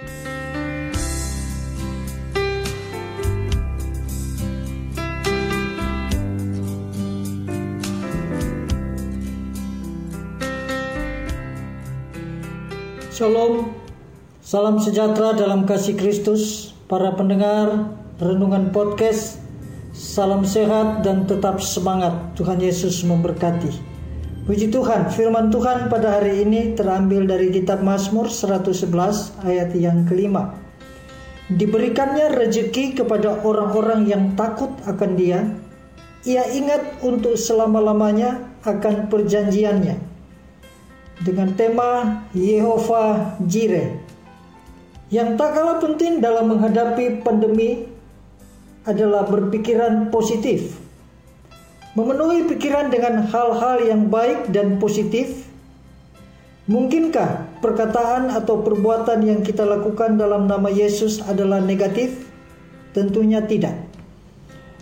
Shalom, salam sejahtera dalam kasih Kristus, para pendengar renungan podcast. Salam sehat dan tetap semangat. Tuhan Yesus memberkati. Puji Tuhan, firman Tuhan pada hari ini terambil dari kitab Mazmur 111 ayat yang kelima. Diberikannya rejeki kepada orang-orang yang takut akan dia. Ia ingat untuk selama-lamanya akan perjanjiannya dengan tema Yehova Jireh. Yang tak kalah penting dalam menghadapi pandemi adalah berpikiran positif. Memenuhi pikiran dengan hal-hal yang baik dan positif. Mungkinkah perkataan atau perbuatan yang kita lakukan dalam nama Yesus adalah negatif? Tentunya tidak.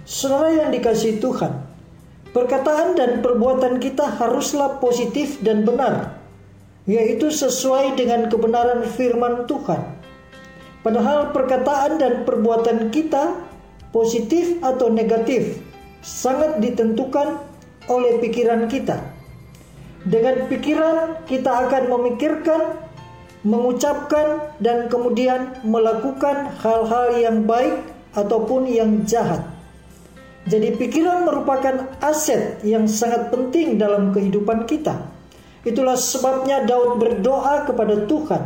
Saudara yang dikasih Tuhan, perkataan dan perbuatan kita haruslah positif dan benar yaitu sesuai dengan kebenaran firman Tuhan. Padahal perkataan dan perbuatan kita, positif atau negatif, sangat ditentukan oleh pikiran kita. Dengan pikiran, kita akan memikirkan, mengucapkan, dan kemudian melakukan hal-hal yang baik ataupun yang jahat. Jadi, pikiran merupakan aset yang sangat penting dalam kehidupan kita. Itulah sebabnya Daud berdoa kepada Tuhan.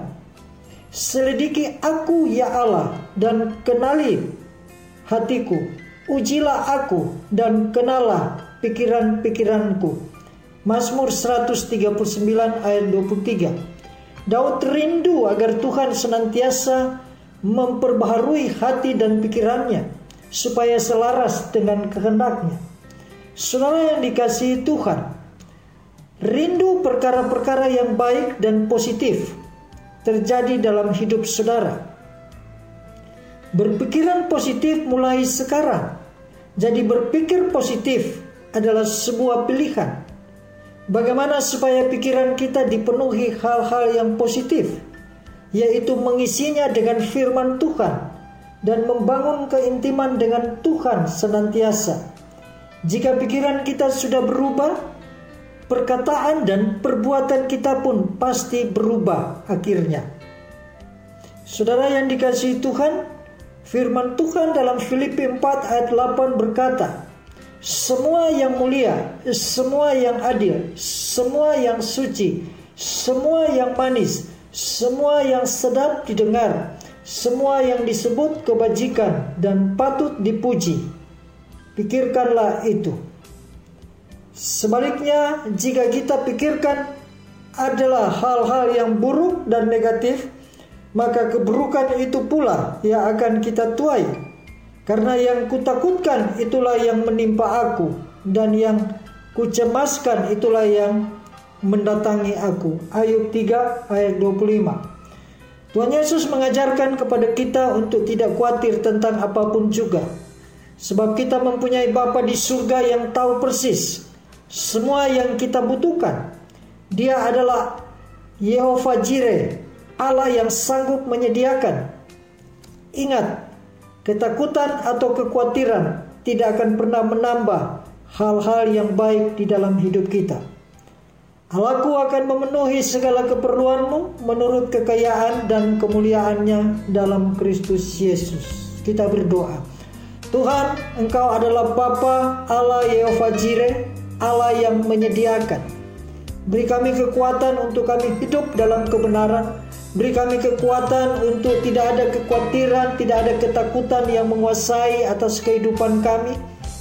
Selidiki aku ya Allah dan kenali hatiku. Ujilah aku dan kenalah pikiran-pikiranku. Mazmur 139 ayat 23. Daud rindu agar Tuhan senantiasa memperbaharui hati dan pikirannya supaya selaras dengan kehendaknya. Saudara yang dikasihi Tuhan, Rindu perkara-perkara yang baik dan positif terjadi dalam hidup saudara. Berpikiran positif mulai sekarang. Jadi berpikir positif adalah sebuah pilihan. Bagaimana supaya pikiran kita dipenuhi hal-hal yang positif, yaitu mengisinya dengan firman Tuhan dan membangun keintiman dengan Tuhan senantiasa. Jika pikiran kita sudah berubah, perkataan dan perbuatan kita pun pasti berubah akhirnya. Saudara yang dikasihi Tuhan, firman Tuhan dalam Filipi 4 ayat 8 berkata, semua yang mulia, semua yang adil, semua yang suci, semua yang manis, semua yang sedap didengar, semua yang disebut kebajikan dan patut dipuji. Pikirkanlah itu. Sebaliknya, jika kita pikirkan adalah hal-hal yang buruk dan negatif, maka keburukan itu pula yang akan kita tuai. Karena yang kutakutkan itulah yang menimpa aku dan yang kucemaskan itulah yang mendatangi aku. Ayub 3 ayat 25. Tuhan Yesus mengajarkan kepada kita untuk tidak khawatir tentang apa pun juga. Sebab kita mempunyai Bapa di surga yang tahu persis semua yang kita butuhkan. Dia adalah Yehova Jireh, Allah yang sanggup menyediakan. Ingat, ketakutan atau kekhawatiran tidak akan pernah menambah hal-hal yang baik di dalam hidup kita. Allahku akan memenuhi segala keperluanmu menurut kekayaan dan kemuliaannya dalam Kristus Yesus. Kita berdoa. Tuhan, Engkau adalah Bapa Allah Yehova Jireh, Allah yang menyediakan. Beri kami kekuatan untuk kami hidup dalam kebenaran. Beri kami kekuatan untuk tidak ada kekhawatiran, tidak ada ketakutan yang menguasai atas kehidupan kami.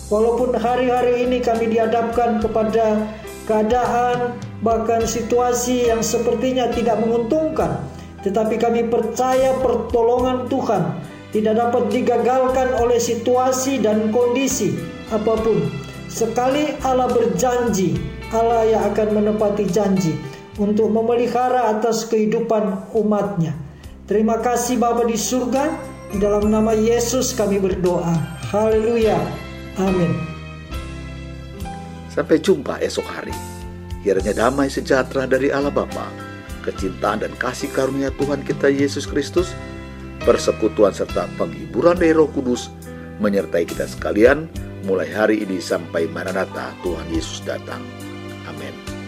Walaupun hari-hari ini kami dihadapkan kepada keadaan, bahkan situasi yang sepertinya tidak menguntungkan, tetapi kami percaya pertolongan Tuhan tidak dapat digagalkan oleh situasi dan kondisi apa pun. Sekali Allah berjanji, Allah yang akan menepati janji untuk memelihara atas kehidupan umatnya. Terima kasih Bapa di surga, di dalam nama Yesus kami berdoa. Haleluya. Amin. Sampai jumpa esok hari. Kiranya damai sejahtera dari Allah Bapa, kecintaan dan kasih karunia Tuhan kita Yesus Kristus, persekutuan serta penghiburan dari Roh Kudus menyertai kita sekalian mulai hari ini sampai Maranatha Tuhan Yesus datang. Amin.